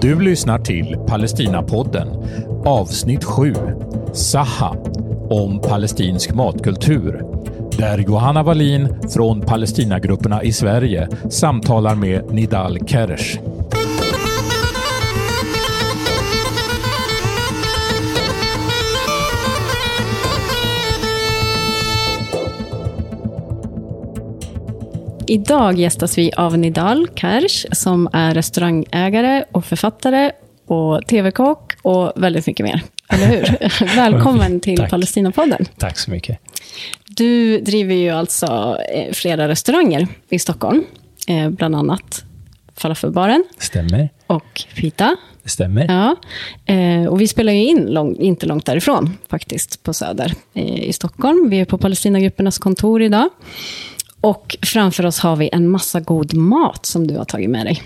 Du lyssnar till Palestinapodden, avsnitt 7, Saha, om palestinsk matkultur. Där Johanna Wallin från Palestinagrupperna i Sverige samtalar med Nidal Kersh. Idag gästas vi av Nidal Kersh som är restaurangägare och författare och tv-kock och väldigt mycket mer. Eller hur? Välkommen till Tack. Palestinapodden. Tack så mycket. Du driver ju alltså eh, flera restauranger i Stockholm. Eh, bland annat Falafelbaren Stämmer. och Pita. Det stämmer. Ja. Eh, och vi spelar ju in lång, inte långt därifrån, faktiskt, på Söder i Stockholm. Vi är på Palestinagruppernas kontor idag. Och framför oss har vi en massa god mat som du har tagit med dig.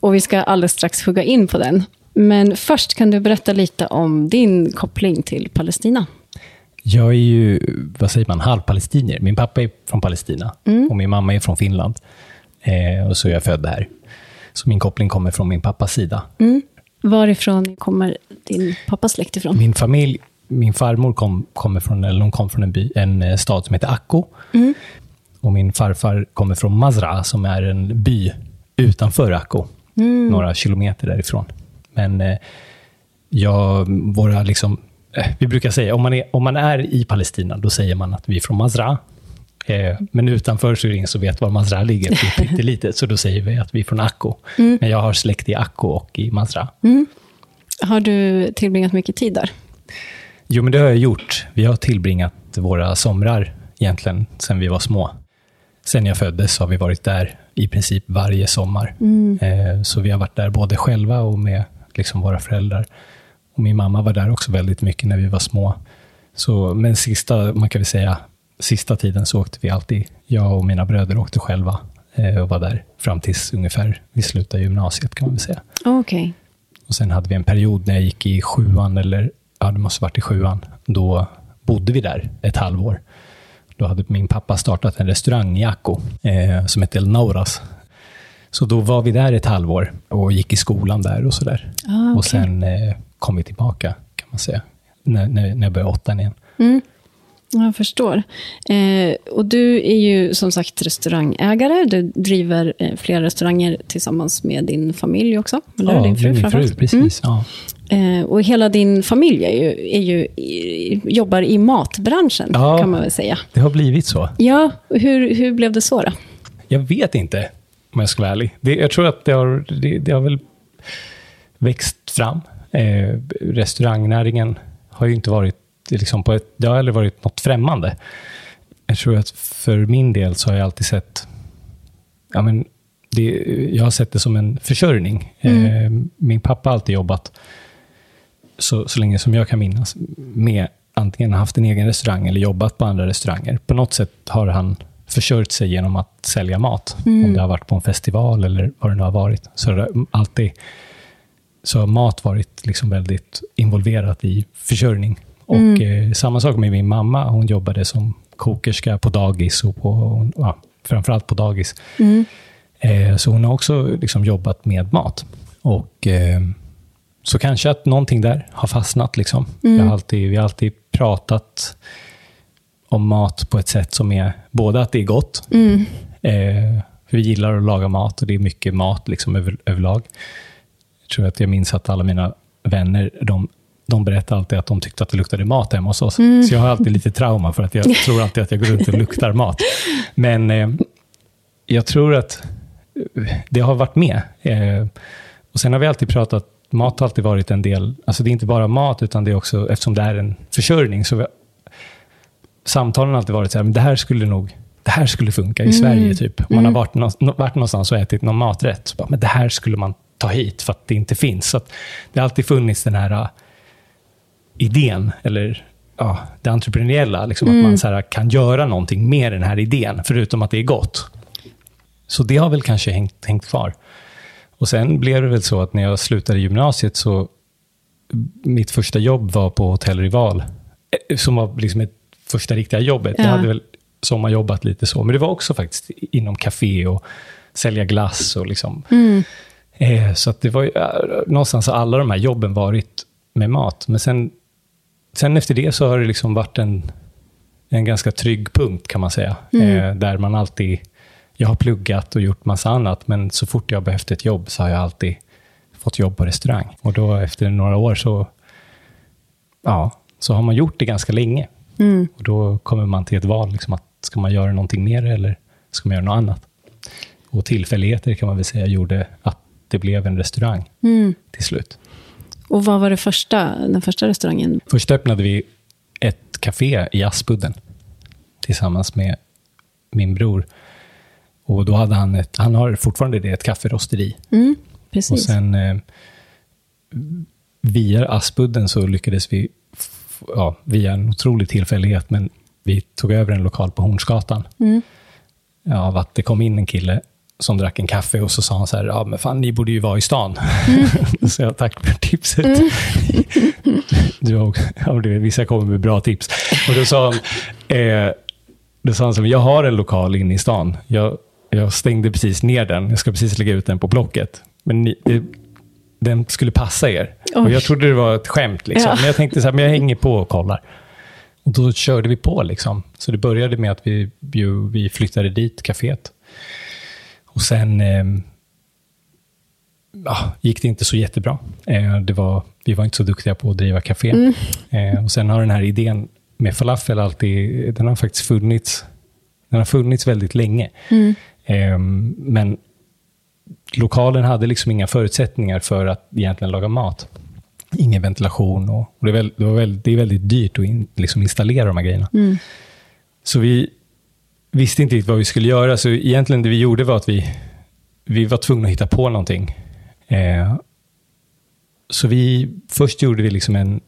Och vi ska alldeles strax hugga in på den. Men först kan du berätta lite om din koppling till Palestina. Jag är ju, vad säger man, halvpalestinier. Min pappa är från Palestina och min mamma är från Finland. Eh, och så är jag född här. Så min koppling kommer från min pappas sida. Varifrån kommer din pappas släkt ifrån? Min familj, min farmor kom, kommer från, eller hon kom från en, by, en eh, stad som heter Akko. Och min farfar kommer från Mazra, som är en by utanför Akko. Några kilometer därifrån. Men eh, jag, våra liksom, eh, vi brukar säga, om man, är, om man är i Palestina, då säger man att vi är från Mazra. Eh, men utanför så är det ingen som vet var Mazra ligger, pyttelitet, så då säger vi att vi är från Akko. Men jag har släkt i Akko och i Mazra. Har du tillbringat mycket tid där? Jo, men det har jag gjort. Vi har tillbringat våra somrar egentligen sen vi var små. Sen jag föddes har vi varit där i princip varje sommar. Eh, så vi har varit där både själva och med liksom våra föräldrar. Och min mamma var där också väldigt mycket när vi var små. Så, men sista, man kan väl säga, sista tiden så åkte vi alltid, jag och mina bröder åkte själva eh, och var där fram tills ungefär vi slutade gymnasiet kan man väl säga. Okej. Och sen hade vi en period när jag gick i sjuan, eller ja, det måste varit i sjuan. Då bodde vi där ett halvår. Då hade min pappa startat en restaurang i Akko eh, som hette El Nauras. Så då var vi där ett halvår och gick i skolan där och sådär. Ah, Och okej. sen eh, kom vi tillbaka, kan man säga. När, när, när jag började åttan igen. Jag förstår. Eh, och du är ju som sagt restaurangägare. Du driver eh, flera restauranger tillsammans med din familj också. Eller? Ja, din fru, min fru, precis. Ja. Eh, och hela din familj är ju, är ju, jobbar i matbranschen, Ja. kan man väl säga. Det har blivit så. Ja, hur, hur blev det så då? Jag vet inte, om jag ska vara ärlig. Det, jag tror att det har, det, det har väl växt fram. Eh, restaurangnäringen har ju inte varit, liksom på ett, det har aldrig varit något främmande. Jag tror att för min del så har jag alltid sett, ja men, det, jag har sett det som en försörjning. Eh, min pappa har alltid jobbat, så, så länge som jag kan minnas, med antingen haft en egen restaurang eller jobbat på andra restauranger. På något sätt har han försörjt sig genom att sälja mat. Om det har varit på en festival eller vad det nu har varit. Så har alltid så har mat varit liksom väldigt involverat i försörjning. Och eh, samma sak med min mamma. Hon jobbade som kokerska på dagis och på, ja, framförallt på dagis. Eh, så hon har också liksom jobbat med mat. Och eh, så kanske att någonting där har fastnat. Liksom. Vi, har alltid, vi har alltid pratat om mat på ett sätt som är både att det är gott, eh, för vi gillar att laga mat och det är mycket mat liksom över, överlag. Jag tror att jag minns att alla mina vänner, de, de berättade alltid att de tyckte att det luktade mat hemma hos oss. Så jag har alltid lite trauma för att jag tror alltid att jag går runt och luktar mat. Men eh, jag tror att det har varit med. Eh, och sen har vi alltid pratat, mat har alltid varit en del, alltså det är inte bara mat, utan det är också, eftersom det är en försörjning, så vi, samtalen har alltid varit så här, men det här skulle nog, det här skulle funka i Sverige, typ. Man har varit, nå- varit någonstans och ätit någon maträtt, bara, men det här skulle man ta hit för att det inte finns. Så det har alltid funnits den här uh, idén, eller ja, det entreprenöriella, liksom, att man så här, kan göra någonting med den här idén, förutom att det är gott. Så det har väl kanske hängt, hängt kvar. Och sen blev det väl så att när jag slutade gymnasiet så mitt första jobb var på Hotell Rival, eh, som var liksom ett första riktiga jobbet. Jag Ja. hade väl sommarjobbat lite så, men det var också faktiskt inom café och sälja glass och liksom Eh, så att det var ju, eh, någonstans har alla de här jobben varit med mat. Men sen, sen efter det så har det liksom varit en, en ganska trygg punkt kan man säga. Eh, där man alltid, jag har pluggat och gjort massa annat, men så fort jag behövt ett jobb så har jag alltid fått jobb på restaurang. Och då efter några år så, ja, så har man gjort det ganska länge. Och då kommer man till ett val, liksom att ska man göra någonting mer eller ska man göra något annat? Och tillfälligheter kan man väl säga gjorde att det blev en restaurang till slut. Och vad var det första, den första restaurangen? Först öppnade vi ett café i Aspudden tillsammans med min bror. Och då hade han ett, han har fortfarande det, ett kafferosteri. Mm, Och precis. sen eh, via Aspudden så lyckades vi, ja, via en otrolig tillfällighet, men vi tog över en lokal på Hornsgatan. Mm. Ja, av att det kom in en kille som drack en kaffe och så sa han så här, ja men fan ni borde ju vara i stan. Mm. så jag tack för tipset. du har, ja, du vissa kommer med bra tips. Och då sa han, eh, då sa han så här, jag har en lokal inne i stan. Jag, jag stängde precis ner den, jag ska precis lägga ut den på Blocket. Men ni, det, den skulle passa er. Och jag trodde det var ett skämt. Liksom. Ja. Men jag tänkte så här, men jag hänger på och kollar. Och då körde vi på. Liksom. Så det började med att vi, vi flyttade dit, kaféet. Och sen ehm, ja, gick det inte så jättebra. Eh, det var, vi var inte så duktiga på att driva café. Eh, och sen har den här idén med falafel alltid, den har faktiskt funnits, den har funnits väldigt länge. Eh, men lokalen hade liksom inga förutsättningar för att egentligen laga mat. Ingen ventilation och, och det, är väl, det, var väl, det är väldigt dyrt att in, liksom installera de här grejerna. Så vi visste inte riktigt vad vi skulle göra, så egentligen det vi gjorde var att vi, vi var tvungna att hitta på någonting. Eh, så vi, först gjorde vi liksom en,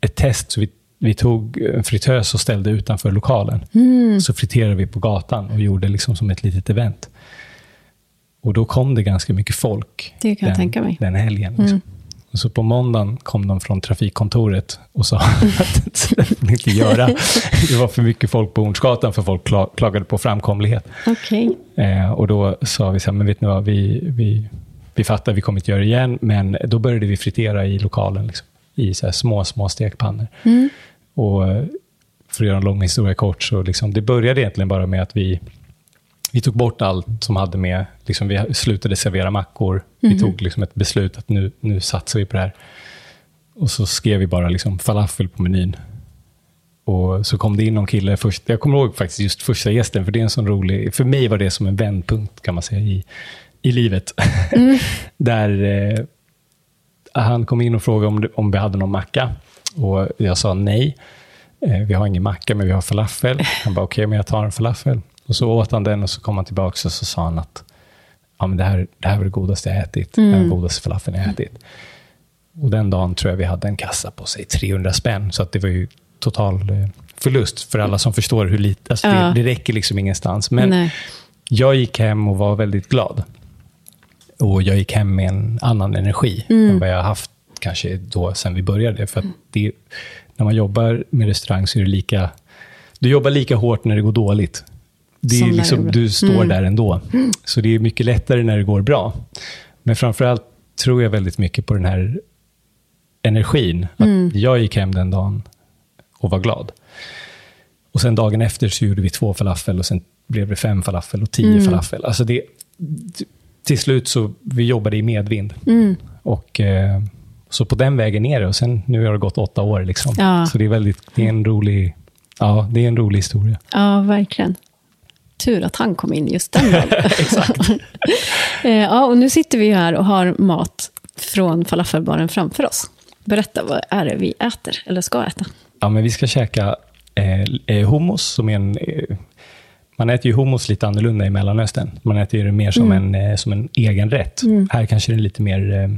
ett test, så vi, vi tog en fritös och ställde utanför lokalen. Så friterade vi på gatan och gjorde liksom som ett litet event. Och då kom det ganska mycket folk den, den helgen. Liksom. Och så på måndagen kom de från trafikkontoret och sa att det får ni inte göra. Det var för mycket folk på Hornsgatan för folk kla- klagade på framkomlighet. Okej. Eh, och då sa vi så här, men vet ni vad, vi, vi, vi fattar, vi kommer inte göra det igen. Men då började vi fritera i lokalen, liksom, i så små, små stekpannor. Och eh, för att göra en lång historia kort, så liksom, det började egentligen bara med att vi, vi tog bort allt som hade med, liksom, vi slutade servera mackor. Vi tog liksom ett beslut att nu, nu satsar vi på det här. Och så skrev vi bara liksom falafel på menyn. Och så kom det in någon kille först. Jag kommer ihåg faktiskt just första gästen, för det är en sån rolig... För mig var det som en vändpunkt, kan man säga, i, i livet. Där eh, han kom in och frågade om, om vi hade någon macka. Och jag sa nej. Eh, vi har ingen macka, men vi har falafel. Han bara, okej, men jag tar en falafel. Och så åt han den och så kom han tillbaka och så sa han att ja, men det, här, det här var det godaste jag ätit. Var den godaste falafeln jag ätit. Och den dagen tror jag vi hade en kassa på sig 300 spänn. Så att det var ju total eh, förlust för alla som förstår hur lite... Alltså Ja. det, det räcker liksom ingenstans. Men Nej. jag gick hem och var väldigt glad. Och jag gick hem med en annan energi Mm. än vad jag haft kanske då sen vi började. För det, när man jobbar med restaurang så är det lika... Du jobbar lika hårt när det går dåligt. Det är liksom, du står där ändå. Så det är mycket lättare när det går bra. Men framförallt tror jag väldigt mycket på den här energin. Att Jag gick hem den dagen och var glad. Och sen dagen efter så gjorde vi två falafel och sen blev det fem falafel och tio falafel. Alltså det, till slut så vi jobbade i medvind. Och eh, så på den vägen är det. Och sen nu har det gått åtta år. Liksom. Ja. Så det är, väldigt, det är en rolig, ja, det är en rolig historia. Ja, verkligen. Tur att han kom in just den dagen. Exakt. ja, och nu sitter vi här och har mat från falafelbaren framför oss. Berätta, vad är det vi äter, eller ska äta? Ja, men vi ska käka eh, eh, hummus som är en... Eh, man äter ju hummus lite annorlunda i Mellanöstern. Man äter ju det mer som, en, eh, som en egen rätt. Här kanske det är lite mer eh,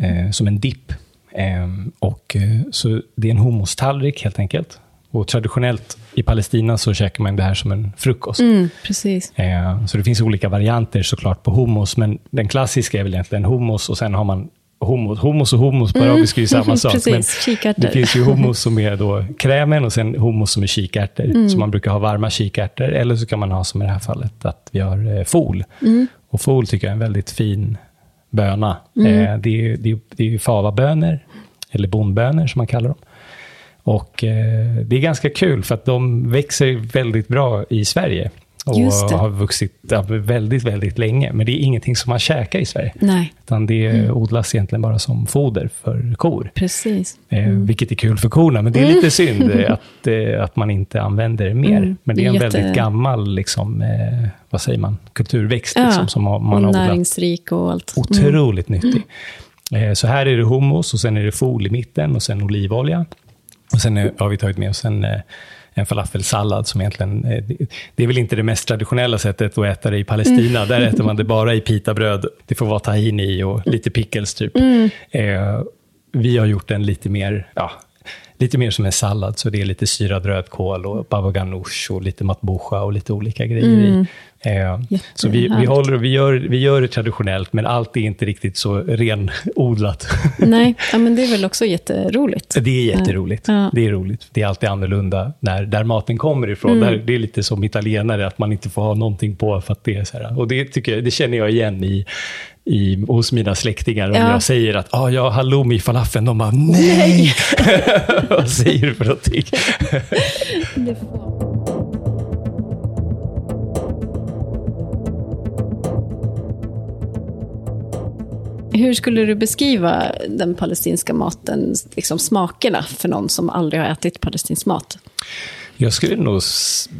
eh, som en dipp. Eh, och, eh, så det är en hummus-tallrik helt enkelt. Och traditionellt i Palestina så käkar man det här som en frukost. Mm, precis. Eh, Så det finns olika varianter såklart på hummus, men den klassiska är väl egentligen hummus och sen har man hummus, hummus och hummus på arabiska är ju samma sak. Precis, men kikärtor. det finns ju hummus som är då krämen och sen hummus som är kikärtor. Så man brukar ha varma kikärtor, eller så kan man ha som i det här fallet att vi har eh, fol. Och fol tycker jag är en väldigt fin böna. Eh, det, är, ju- det, är, det är ju favabönor, eller bondbönor som man kallar dem. Och eh, det är ganska kul för att de växer väldigt bra i Sverige. Och Just har vuxit väldigt, väldigt länge. Men det är ingenting som man käkar i Sverige. Nej, Utan det odlas egentligen bara som foder för kor. precis. Eh, vilket är kul för korna, men det är lite synd eh, att, eh, att man inte använder det mer. Mm, Men det är en jätte- väldigt gammal, liksom, eh, vad säger man, kulturväxt Ja, liksom, som man och har odlat. näringsrik och allt. Mm. Otroligt nyttig. Eh, så här är det hummus och sen är det fol i mitten och sen olivolja. Och sen har vi tagit med oss en, eh, en falafelsallad som egentligen, det, är väl inte det mest traditionella sättet att äta det i Palestina. Mm. Där äter man det bara i pitabröd. Det får vara tahini och lite pickles typ. Mm. Eh, vi har gjort den lite mer, ja, lite mer som en sallad. Så det är lite syrad rödkål och baba ganoush och lite matbucha och lite olika grejer i. Eh, så vi, vi, håller, vi, gör, vi gör det traditionellt, men allt är inte riktigt så renodlat. Nej, ja, men det är väl också jätteroligt. Det är jätteroligt. Ja. Det är roligt. Det är alltid annorlunda när, där maten kommer ifrån. Mm. Där, det är lite som italienare, att man inte får ha någonting på för att det är så här. Och det, tycker jag, det känner jag igen i, i, hos mina släktingar. Om Ja. jag säger att ah, jag har halloumi i falafeln, de bara nej! Vad säger du för någonting? Hur skulle du beskriva den palestinska maten, liksom smakerna, för någon som aldrig har ätit palestinsk mat? Jag skulle nog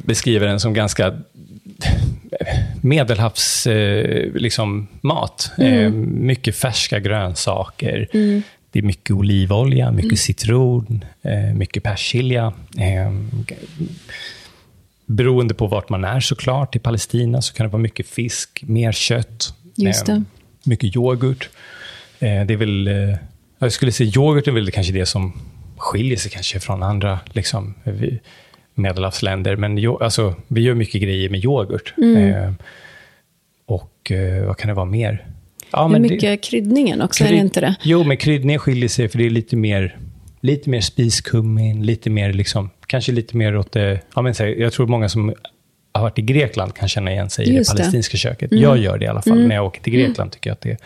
beskriva den som ganska medelhavs eh, liksom, mat. Eh, mycket färska grönsaker. Det är mycket olivolja, mycket citron, eh, mycket persilja. Eh, g- beroende på vart man är såklart. I Palestina så kan det vara mycket fisk, mer kött. Just det. Mycket yoghurt. Eh, det är väl, eh, jag skulle säga yoghurt är väl kanske det som skiljer sig kanske från andra liksom, medelhavsländer. Men jo, alltså, vi gör mycket grejer med yoghurt. Mm. Eh, och vad kan det vara mer? Ja, men det- mycket kryddningen också, är det Kryd- inte det? Jo, men kryddningen skiljer sig för det är lite mer, lite mer spiskummin, lite mer liksom, kanske lite mer åt det, ja, men, så här, jag tror många som har varit i Grekland kan känna igen sig i Just det det. Mm. palestinska köket. Jag gör det i alla fall. När jag åker till Grekland tycker jag att det är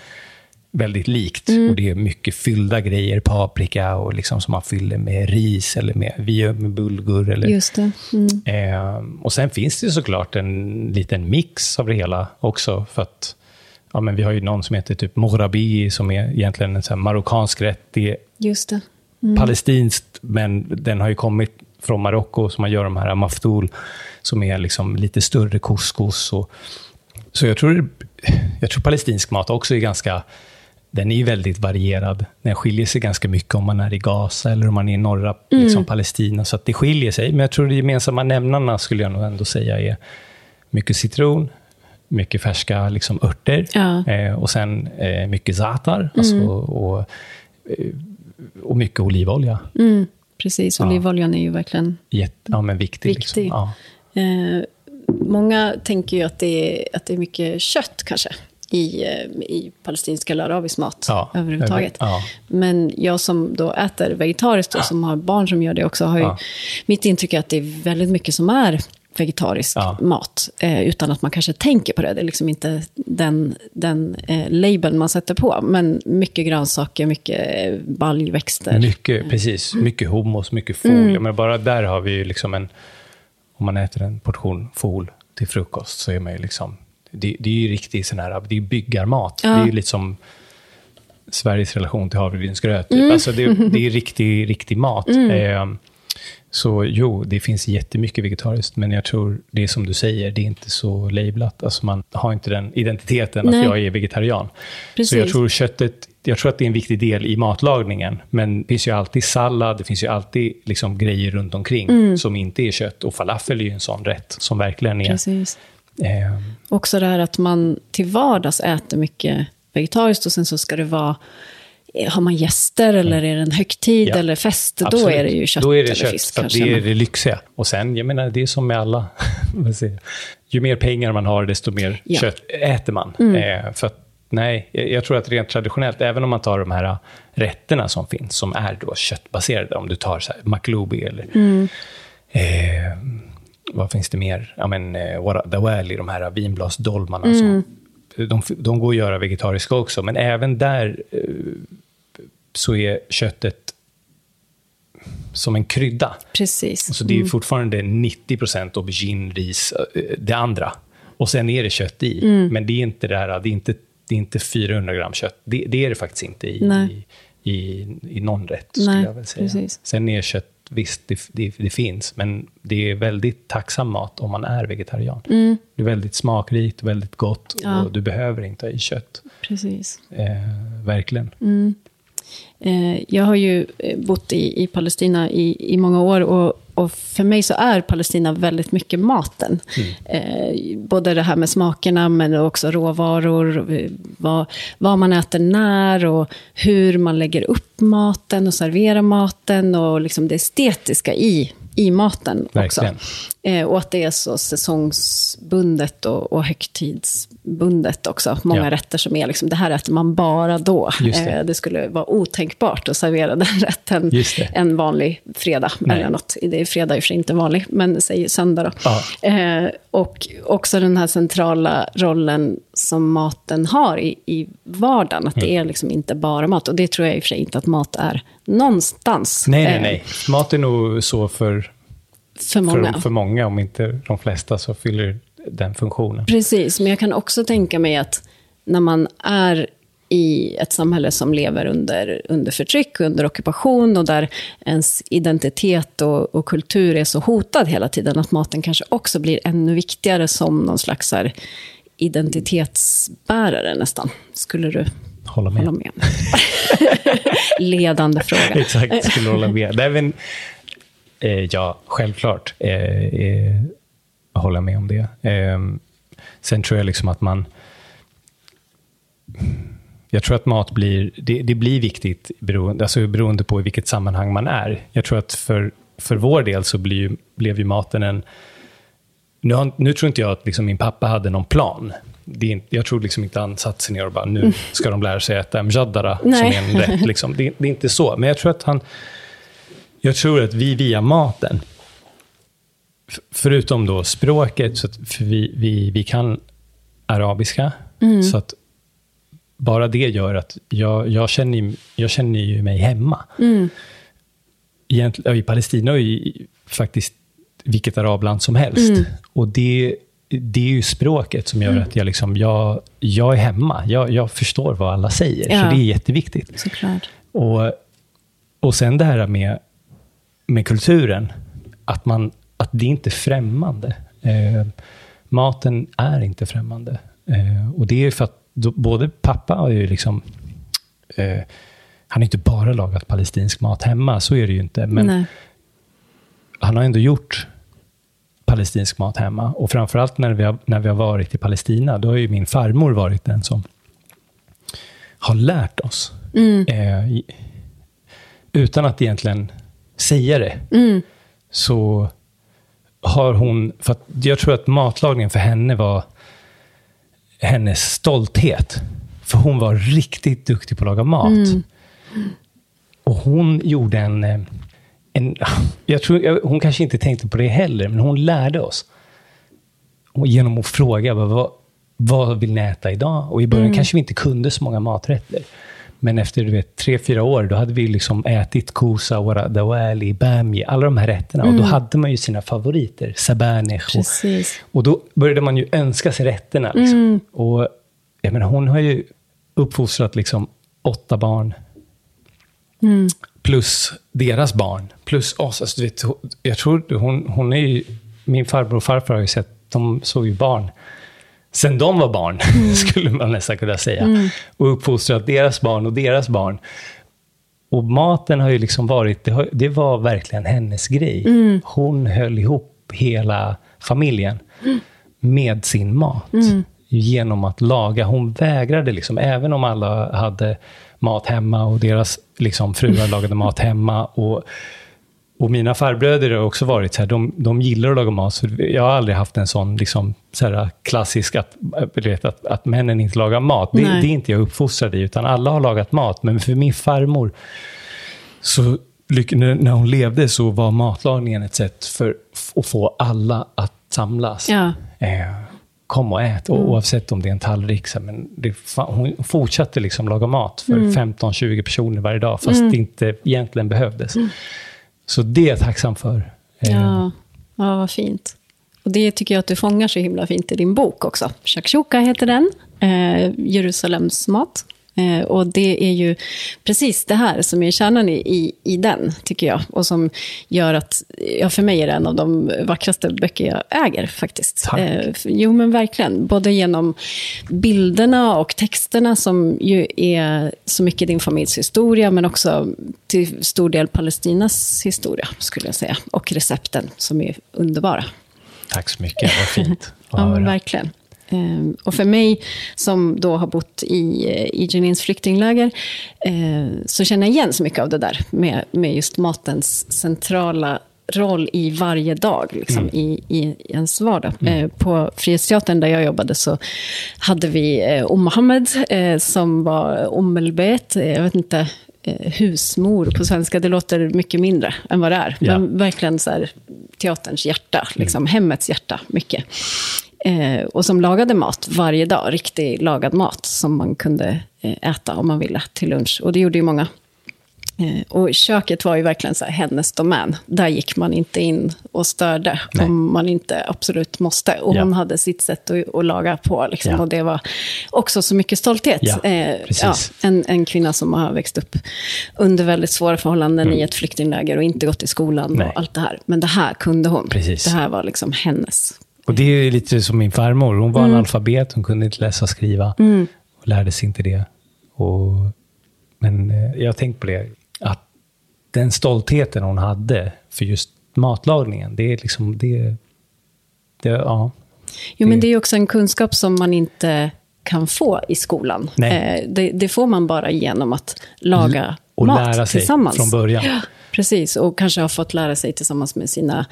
väldigt likt. Mm. Och det är mycket fyllda grejer, paprika och liksom som man fyller med ris eller med, vi gör med bulgur. Eller, Just det. Mm. Eh, och sen finns det såklart en liten mix av det hela också. För att ja, men vi har ju någon som heter typ morabi som är egentligen en marockansk rätt. Det är Just det. palestinskt, men den har ju kommit från Marocko, som man gör de här maftoul, som är liksom lite större couscous. Och, så jag tror, jag tror palestinsk mat också är ganska, den är väldigt varierad. Den skiljer sig ganska mycket om man är i Gaza eller om man är i norra liksom, Palestina. Så det skiljer sig. Men jag tror de gemensamma nämnarna skulle jag nog ändå säga är mycket citron, mycket färska liksom, örter Ja. eh, och sen eh, mycket zatar alltså, och, eh, och mycket olivolja. Mm. Precis, olivoljan är ju verkligen Jätte, ja, men viktig. Viktig. Liksom. Ja. Eh, många tänker ju att det, är, att det är mycket kött kanske i, eh, i palestinsk eller arabisk mat Ja, överhuvudtaget. ja. Men jag som då äter vegetariskt och som har barn som gör det också, har ju, Ja. mitt intryck är att det är väldigt mycket som är vegetarisk Ja. mat, eh, utan att man kanske tänker på det. Det är liksom inte den, den eh, labeln man sätter på, men mycket grönsaker, mycket eh, baljväxter. Mycket, precis. Mycket hummus, mycket fol. Mm. Men bara där har vi ju liksom en... Om man äter en portion fol till frukost så är man ju liksom... Det, det är ju riktigt sån här, det är byggarmat. Ja. Det är ju lite som Sveriges relation till havregrynsgröt. Typ. Mm. Alltså det, det är riktig, riktig mat. Eh, så jo, det finns jättemycket vegetariskt, men jag tror det är som du säger, det är inte så lablat. Alltså man har inte den identiteten Nej. att jag är vegetarian. Precis. Så jag tror köttet, jag tror att det är en viktig del i matlagningen. Men det finns ju alltid sallad, det finns ju alltid liksom grejer runt omkring Mm. som inte är kött. Och falafel är ju en sån rätt som verkligen är... Precis. Eh, Också det här att man till vardags äter mycket vegetariskt och sen så ska det vara, har man gäster eller är det en högtid Ja, eller fest, då absolut. är det ju kött Då är det kött, fisk. för kanske. det är det lyxiga. Och sen, jag menar, det är som med alla. ju mer pengar man har, desto mer Ja. kött äter man. Mm. Eh, för att, nej, jag tror att rent traditionellt, även om man tar de här rätterna som finns, som är då köttbaserade, om du tar så här maklubi eller Mm. eh, vad finns det mer? Ja, men, eh, dawali, de här vinblasdolmarna Mm. som de, de går att göra vegetariska också, men även där eh, så är köttet som en krydda. Precis. Så det är fortfarande 90 procent aubergine, ris, eh, det andra. Och sen är det kött i. Men det är inte det här, det är inte, det är inte 400 gram kött. Det, det är det faktiskt inte i, Nej. i, i, i någon rätt, skulle Nej, jag väl säga. precis. Sen är kött, visst, det, det, det finns, men det är väldigt tacksam mat om man är vegetarian. Det är väldigt smakrikt, väldigt gott Ja. och du behöver inte ha i kött. Precis. Eh, verkligen. Eh, Jag har ju eh, bott i, i Palestina i, i många år och, och för mig så är Palestina väldigt mycket maten. Eh, både det här med smakerna men också råvaror, eh, vad, vad man äter när och hur man lägger upp maten och serverar maten och liksom det estetiska i, i maten Verkligen. också. Eh, och att det är så säsongsbundet och, och högtidsbundet också. Många Ja. rätter som är liksom, det här äter man bara då. Det. Eh, det skulle vara otänkbart att servera den rätten en vanlig fredag. Nej. Eller något. Det är fredag i och för sig inte vanlig, men säg söndag då. Ja. Eh, och också den här centrala rollen som maten har i, i vardagen. Att Mm. det är liksom inte bara mat. Och det tror jag i och för sig inte att mat är någonstans. Nej, nej, eh, nej. Mat är nog så för, För många. för, för många, om inte de flesta, så fyller den funktionen. Precis, men jag kan också tänka mig att när man är i ett samhälle som lever under, under förtryck, under ockupation och där ens identitet och, och kultur är så hotad hela tiden, att maten kanske också blir ännu viktigare som någon slags här, identitetsbärare nästan. Skulle du Hålla med. hålla med? Ledande fråga. Exakt, skulle hålla med. Nej, men, eh, ja, självklart eh, eh, håller med om det. Eh, sen tror jag liksom att man... Jag tror att mat blir, det, det blir viktigt beroende, alltså beroende på i vilket sammanhang man är. Jag tror att för, för vår del så blir blev ju maten en... Nu, har, nu tror inte jag att liksom min pappa hade någon plan. Det är inte, jag tror liksom inte han satte sig ner och bara, nu ska de lära sig äta mjaddara, som är en rätt. Liksom. Det, det är inte så. Men jag tror att han... Jag tror att vi via maten, förutom då språket, så att för vi, vi, vi kan arabiska, så att bara det gör att jag, jag, känner, jag känner ju mig hemma. Egentligen, ja, I Palestina och i faktiskt vilket arabland som helst. Och det, det är ju språket som gör att jag, liksom, jag, jag är hemma. Jag, jag förstår vad alla säger, Ja. så det är jätteviktigt. Såklart. Och, och sen det här med, med kulturen, att, man, att det inte är främmande. Eh, maten är inte främmande. Eh, och det är för att då, både pappa har ju liksom, eh, han har inte bara lagat palestinsk mat hemma, så är det ju inte. Men Nej. han har ändå gjort palestinsk mat hemma. Och framförallt när vi har, när vi har varit i Palestina, då har ju min farmor varit den som har lärt oss. Eh, i- utan att egentligen säga det. Så har hon, för jag tror att matlagningen för henne var hennes stolthet. För hon var riktigt duktig på att laga mat. Och hon gjorde en... en jag tror, hon kanske inte tänkte på det heller, men hon lärde oss. Och genom att fråga, vad, vad, vill ni äta idag? Och i början kanske vi inte kunde så många maträtter. Men efter du vet, tre, fyra år, då hade vi liksom ätit kosa, wara dawali, bamji, alla de här rätterna. Och då hade man ju sina favoriter, sabanech. Och, och då började man ju önska sig rätterna. Liksom. Och jag menar, hon har ju uppfostrat liksom åtta barn. Plus deras barn. Plus oss. Alltså, vet, jag tror hon, hon är ju... Min farbror och farfar har ju sett, de såg ju barn. Sen de var barn, skulle man nästan kunna säga. Och uppfostrat deras barn och deras barn. Och maten har ju liksom varit, det, har, det var verkligen hennes grej. Hon höll ihop hela familjen med sin mat. Genom att laga. Hon vägrade, liksom, även om alla hade mat hemma och deras liksom, fruar lagade mat hemma. Och, och mina farbröder har också varit så här, de, de gillar att laga mat. Så jag har aldrig haft en sån liksom, så här, klassisk att, vet, att, att männen inte lagar mat. Det, det är inte jag uppfostrad i, utan alla har lagat mat. Men för min farmor, så när, hon levde så var matlagningen ett sätt för att få alla att samlas. Ja. Eh, kom och ät. Mm. Oavsett om det är en tallrik. Så, men det, hon fortsatte liksom laga mat för Mm. 15-20 personer varje dag, fast det inte egentligen behövdes. Så det är jag tacksam för. Eh, Mm. Ja, ja, vad fint. Och det tycker jag att du fångar så himla fint i din bok också. Shakshuka heter den, eh, Jerusalems mat. Eh, och det är ju precis det här som är kärnan i, i, i den, tycker jag. Och som gör att, ja, för mig är det en av de vackraste böcker jag äger faktiskt. Tack. Eh, jo, men verkligen. Både genom bilderna och texterna som ju är så mycket din familjs historia, men också till stor del Palestinas historia, skulle jag säga. Och recepten som är underbara. Tack så mycket, vad fint Ja, men verkligen. Ehm, Och för mig, som då har bott i, eh, i Jenins flyktingläger, eh, så känner jag igen så mycket av det där med, med just matens centrala roll i varje dag, liksom, i, i ens vardag. Eh, På Frihetsteatern där jag jobbade så hade vi eh, Mohammed eh, som var omelbet, eh, jag vet inte, eh, husmor på svenska, det låter mycket mindre än vad det är. Ja. Men verkligen så här, teaterns hjärta, liksom, hemmets hjärta, mycket. Eh, och som lagade mat varje dag, riktig lagad mat som man kunde eh, äta om man ville till lunch. Och det gjorde ju många. Eh, och köket var ju verkligen så här hennes domän. Där gick man inte in och störde Nej. om man inte absolut måste. Och Ja. hon hade sitt sätt att, att laga på. Liksom, Ja. Och det var också så mycket stolthet. Ja, Eh, precis. en, en kvinna som har växt upp under väldigt svåra förhållanden i ett flyktingläger och inte gått i skolan Mm. Nej. och allt det här. Men det här kunde hon. Precis. Det här var liksom hennes. Och det är lite som min farmor. Hon Mm. var analfabet, hon kunde inte läsa och skriva. Och lärde sig inte det. Och, men eh, jag har tänkt på det, att den stoltheten hon hade för just matlagningen, det är liksom, det, det ja. Jo, men Det- det är också en kunskap som man inte kan få i skolan. Nej. Eh, det, det får man bara genom att laga Och mat lära sig tillsammans. från början. Ja, precis, och kanske har fått lära sig tillsammans med sina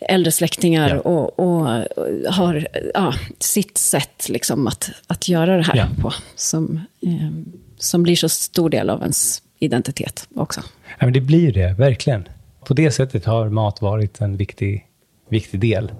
äldre släktingar Ja. och, och, och har ja, sitt sätt liksom att, att göra det här Ja. på. Som, eh, som blir så stor del av ens identitet också. Ja, men det blir det, verkligen. På det sättet har mat varit en viktig, viktig del.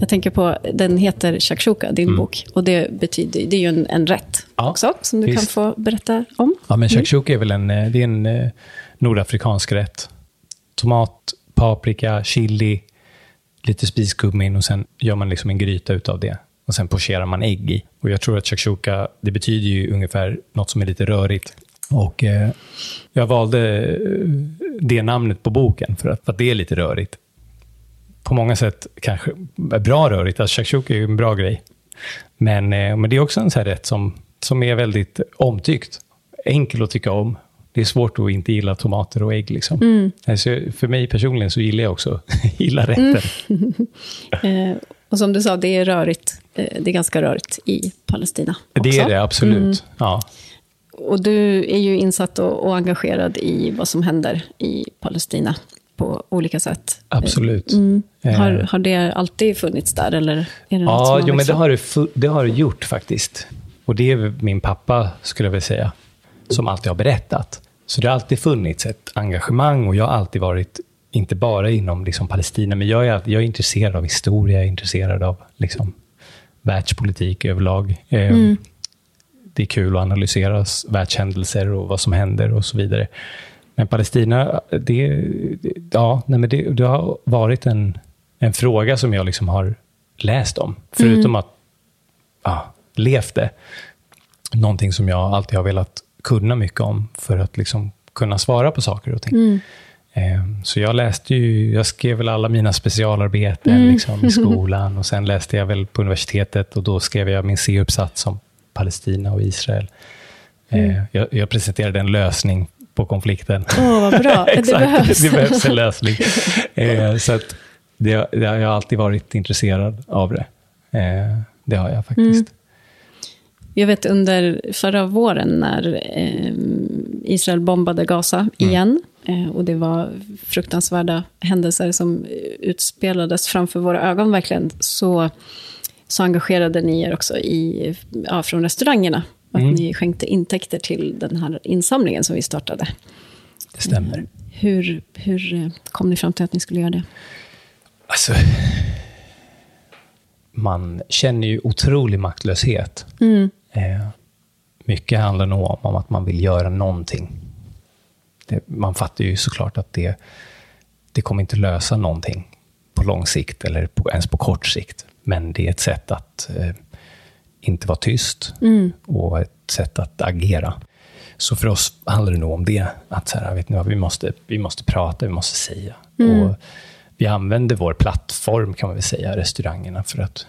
Jag tänker på, den heter shakshuka, din bok. Och det betyder, det är ju en, en rätt Mm. Ja, också, som du visst. kan få berätta om. Ja, men shakshuka är väl en, eh, det är en eh, nordafrikansk rätt. Tomat, paprika, chili, lite spiskummin och sen gör man liksom en gryta utav det. Och sen pocherar man ägg i. Och jag tror att shakshuka, det betyder ju ungefär något som är lite rörigt. Och eh, jag valde eh, det namnet på boken för att, för att det är lite rörigt. På många sätt kanske är bra rörigt. Alltså shakshuka är ju en bra grej. Men, eh, men det är också en sån här rätt som, som är väldigt omtyckt. Enkel att tycka om. Det är svårt att inte gilla tomater och ägg. Liksom. Alltså, för mig personligen så gillar jag också gilla rätten. Eh, och som du sa, det är rörigt. Eh, det är ganska rörigt i Palestina också. Det är det absolut. Ja. Och du är ju insatt och, och engagerad i vad som händer i Palestina på olika sätt. Absolut. Eh, Har, har det alltid funnits där, eller är det Ja, jo, men det har det, det har det gjort faktiskt. Och det är min pappa, skulle jag vilja säga, som alltid har berättat. Så det har alltid funnits ett engagemang och jag har alltid varit, inte bara inom liksom Palestina, men jag är, alltid- jag är intresserad av historia, jag är intresserad av liksom, världspolitik överlag. Eh, Det är kul att analysera världshändelser och vad som händer och så vidare. Men Palestina, det, ja, nej, men det, det har varit en, en fråga som jag liksom har läst om. Förutom att ja, levt det. Någonting som jag alltid har velat kunna mycket om för att liksom kunna svara på saker och ting. Eh, Så jag läste ju, jag skrev väl alla mina specialarbeten liksom, i skolan och sen läste jag väl på universitetet och då skrev jag min C-uppsats om Palestina och Israel. Eh, Jag, jag presenterade en lösning på konflikten. Åh, vad bra. det Exakt, behövs. det behövs en lösning. Eh, så att det, det, jag har alltid varit intresserad av det. Eh, det har jag faktiskt. Jag vet under förra våren när eh, Israel bombade Gaza Mm. igen. Eh, och det var fruktansvärda händelser som utspelades framför våra ögon verkligen. Så, så engagerade ni er också i, ja, från restaurangerna. Att Mm. ni skänkte intäkter till den här insamlingen som vi startade. Det stämmer. Hur, hur eh, kom ni fram till att ni skulle göra det? Alltså, man känner ju otrolig maktlöshet. Eh, mycket handlar nog om att man vill göra någonting. Det, man fattar ju såklart att det, det kommer inte lösa någonting på lång sikt, eller på, ens på kort sikt. Men det är ett sätt att eh, inte vara tyst och ett sätt att agera. Så för oss handlar det nog om det. Att så här, vet ni vad, vi, måste, vi måste prata, vi måste säga. Och vi använder vår plattform, kan man väl säga, restaurangerna, för att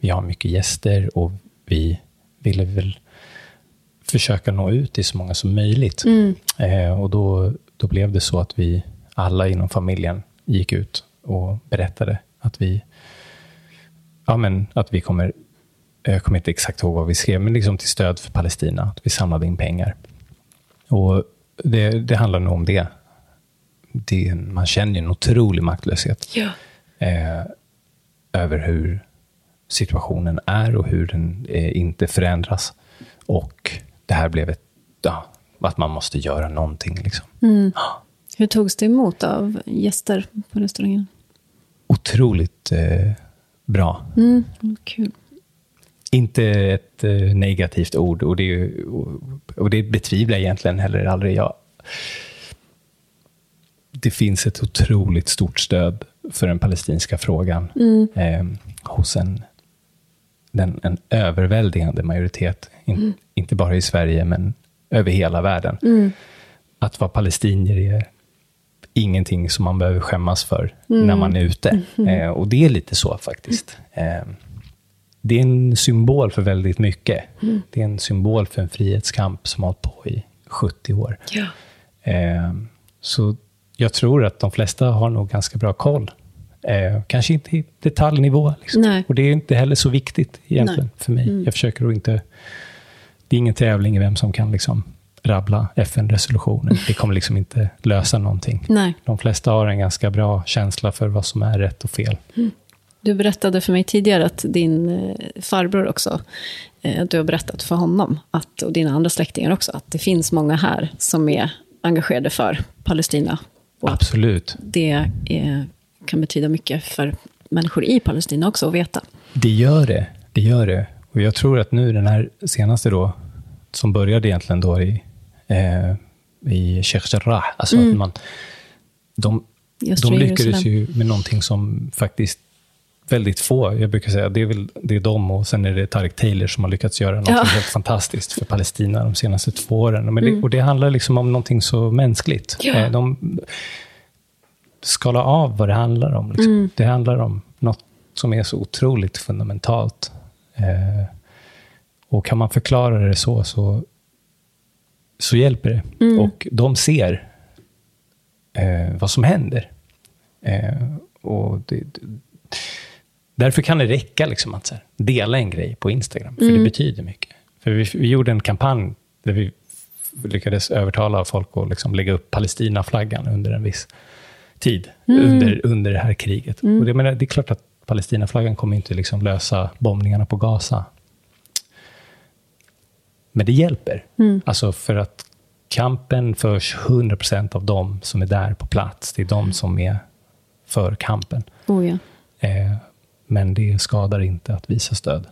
vi har mycket gäster och vi ville väl försöka nå ut till så många som möjligt. Eh, och då, då blev det så att vi alla inom familjen gick ut och berättade att vi, ja, men, att vi kommer, jag kommer inte exakt ihåg vad vi skrev, men liksom till stöd för Palestina, att vi samlade in pengar. Och det, det handlar nog om det. det man känner ju en otrolig maktlöshet Ja. eh, över hur situationen är och hur den eh, inte förändras. Och det här blev ett, ja, att man måste göra någonting. Liksom. Hur togs det emot av gäster på restaurangen? Otroligt eh, bra. Mm, kul. Inte ett eh, negativt ord och det, och, det betvivlar jag egentligen heller aldrig. Jag, det finns ett otroligt stort stöd för den palestinska frågan eh, hos en, den, en överväldigande majoritet. In, Inte bara i Sverige, men över hela världen. Att vara palestinier är ingenting som man behöver skämmas för när man är ute. Eh, och det är lite så faktiskt. Eh, det är en symbol för väldigt mycket. Det är en symbol för en frihetskamp som har hållit på i 70 år. Ja. Eh, så jag tror att de flesta har nog ganska bra koll. Eh, kanske inte i detaljnivå. Liksom. Nej. Och det är inte heller så viktigt egentligen för mig. Jag försöker att inte... Det är ingen tävling i vem som kan liksom rabbla FN-resolutioner. Det kommer liksom inte lösa någonting. Nej. De flesta har en ganska bra känsla för vad som är rätt och fel. Du berättade för mig tidigare att din eh, farbror också, eh, du har berättat för honom, att, och dina andra släktingar också, att det finns många här som är engagerade för Palestina. Absolut. det är, kan betyda mycket för människor i Palestina också att veta. Det gör det. Det gör det. Och jag tror att nu den här senaste då, som började egentligen då i, eh, i Sheikh Jarrah, alltså att man, de, de lyckades ju med någonting som faktiskt väldigt få, jag brukar säga, det är väl det är de och sen är det Tarek Taylor som har lyckats göra något Ja. helt fantastiskt för Palestina de senaste två åren. Men det, och det handlar liksom om någonting så mänskligt. Ja. Eh, De skalar av vad det handlar om. Liksom. Det handlar om något som är så otroligt fundamentalt. Eh, och kan man förklara det så, så, så hjälper det. Och de ser eh, vad som händer. Eh, och det, därför kan det räcka liksom att här, dela en grej på Instagram, för det betyder mycket. För vi, vi gjorde en kampanj där vi lyckades övertala folk att liksom lägga upp Palestinaflaggan under en viss tid, under, under det här kriget. Och det, menar, det är klart att Palestinaflaggan kommer inte liksom lösa bombningarna på Gaza. Men det hjälper. Alltså för att kampen förs 100% av de som är där på plats. Det är de som är för kampen. Oh, ja. Eh, men det skadar inte att visa stöd.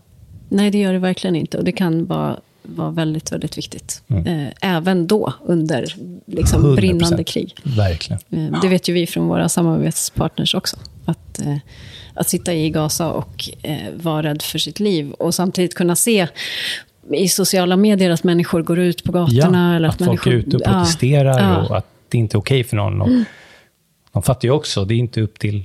Nej, det gör det verkligen inte. Och det kan vara, vara väldigt, väldigt viktigt. Eh, även då, under liksom, 100%. brinnande krig. Verkligen. Eh, Det vet ju vi från våra samarbetspartners också. Att, eh, att sitta i Gaza och vara rädd för sitt liv och samtidigt kunna se i sociala medier att människor går ut på gatorna. eller att, att, folk är ute och Ja, protesterar ja. och att det inte är okej för någon. Och De fattar ju också, det är inte upp till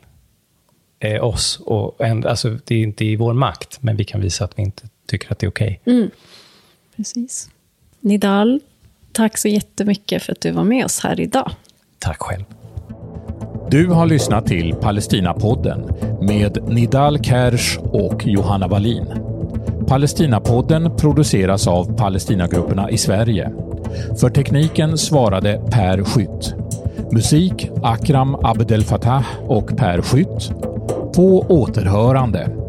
eh, oss. Och, en- alltså, det är inte i vår makt, men vi kan visa att vi inte tycker att det är okej. Precis. Nidal, tack så jättemycket för att du var med oss här idag. Tack själv. Du har lyssnat till Palestinapodden med Nidal Kersh och Johanna Wallin. Palestinapodden produceras av Palestinagrupperna i Sverige. För tekniken svarade Per Skytt. Musik Akram Abdel Fattah och Per Skytt. På återhörande.